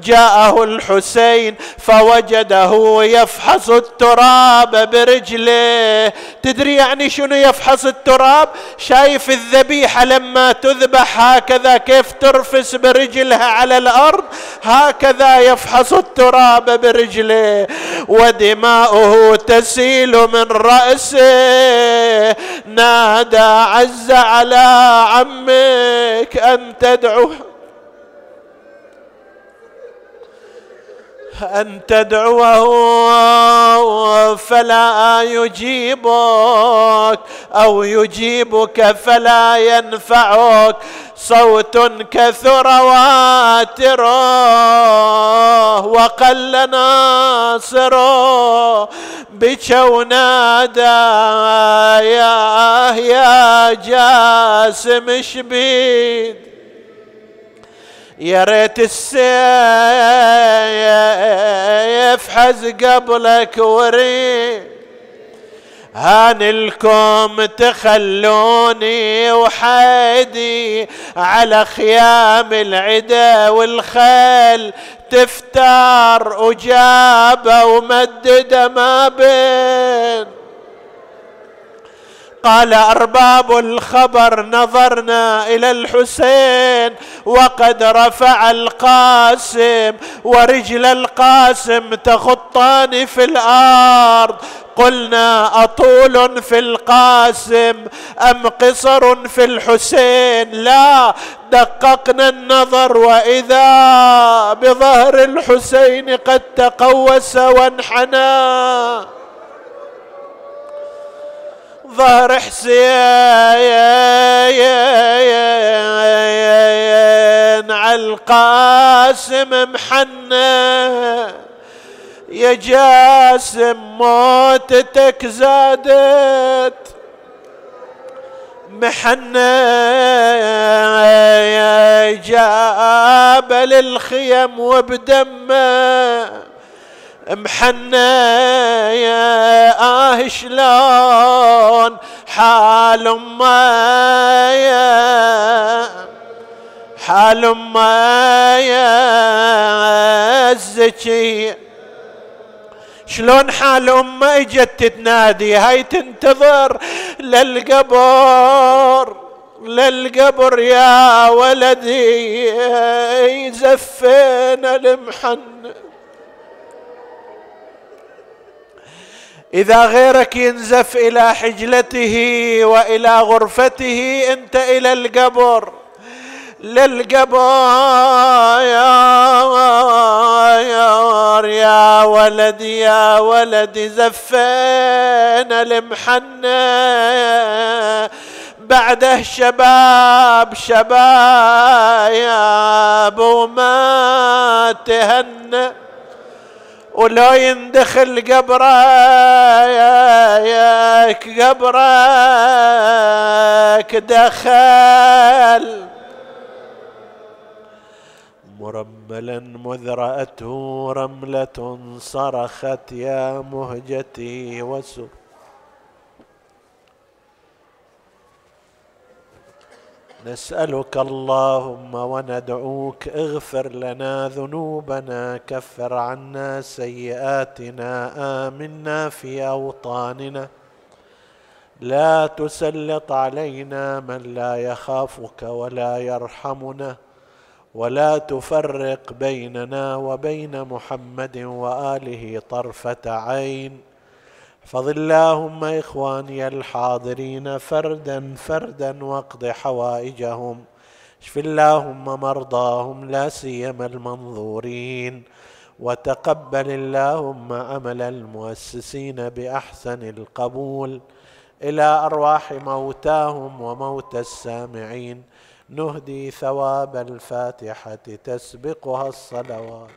جاءه الحسين فوجده يفحص التراب برجله. تدري يعني شنو يفحص التراب؟ شايف الذبيحة لما تذبح هكذا كيف ترفس برجلها على الأرض؟ هكذا يفحص التراب برجله ودماؤه تسيل من رأسه. نادى عز على عمك أن تدعو أن تدعوه فلا يجيبك أو يجيبك فلا ينفعك. صوت كثر واتره وقل ناصره بكوا نادى يا يا جاسم شبيد. يا ريت السيف حز قبلك وريد. هانلكم تخلوني وحيدي على خيام العدا والخيل. تفتار وجابه ومدده ما بين. قال أرباب الخبر نظرنا إلى الحسين وقد رفع القاسم ورجل القاسم تخطان في الأرض. قلنا أطول في القاسم أم قصر في الحسين؟ لا دققنا النظر وإذا بظهر الحسين قد تقوس وانحنى. ظهر حسين على القاسم محنى يا جاسم موتتك زادت محنى جاب للخيم وبدمه. محنى يا آه شلون حال أمة يا حال أمة يا الزكية شلون حال أمة اجت تنادي هاي تنتظر للقبر للقبر يا ولدي. زفينا المحنه إذا غيرك ينزف إلى حجلته وإلى غرفته أنت إلى القبر. للقبر يا ولد يا ولد زفينا المحنة بعده شباب شباب وما تهنى. ولو يندخل قبره ياك قبرك دخل. مرملا مذ رأته رملة صرخت يا مهجتي وسر نسألك اللهم وندعوك اغفر لنا ذنوبنا كفر عنا سيئاتنا آمنا في أوطاننا. لا تسلط علينا من لا يخافك ولا يرحمنا ولا تفرق بيننا وبين محمد وآله طرفة عين. احفظ اللهم اخواني الحاضرين فردا فردا واقض حوائجهم. اشف اللهم مرضاهم لا سيما المنظورين. وتقبل اللهم عمل المؤسسين باحسن القبول. إلى ارواح موتاهم وموتى السامعين. نهدي ثواب الفاتحه تسبقها الصلوات.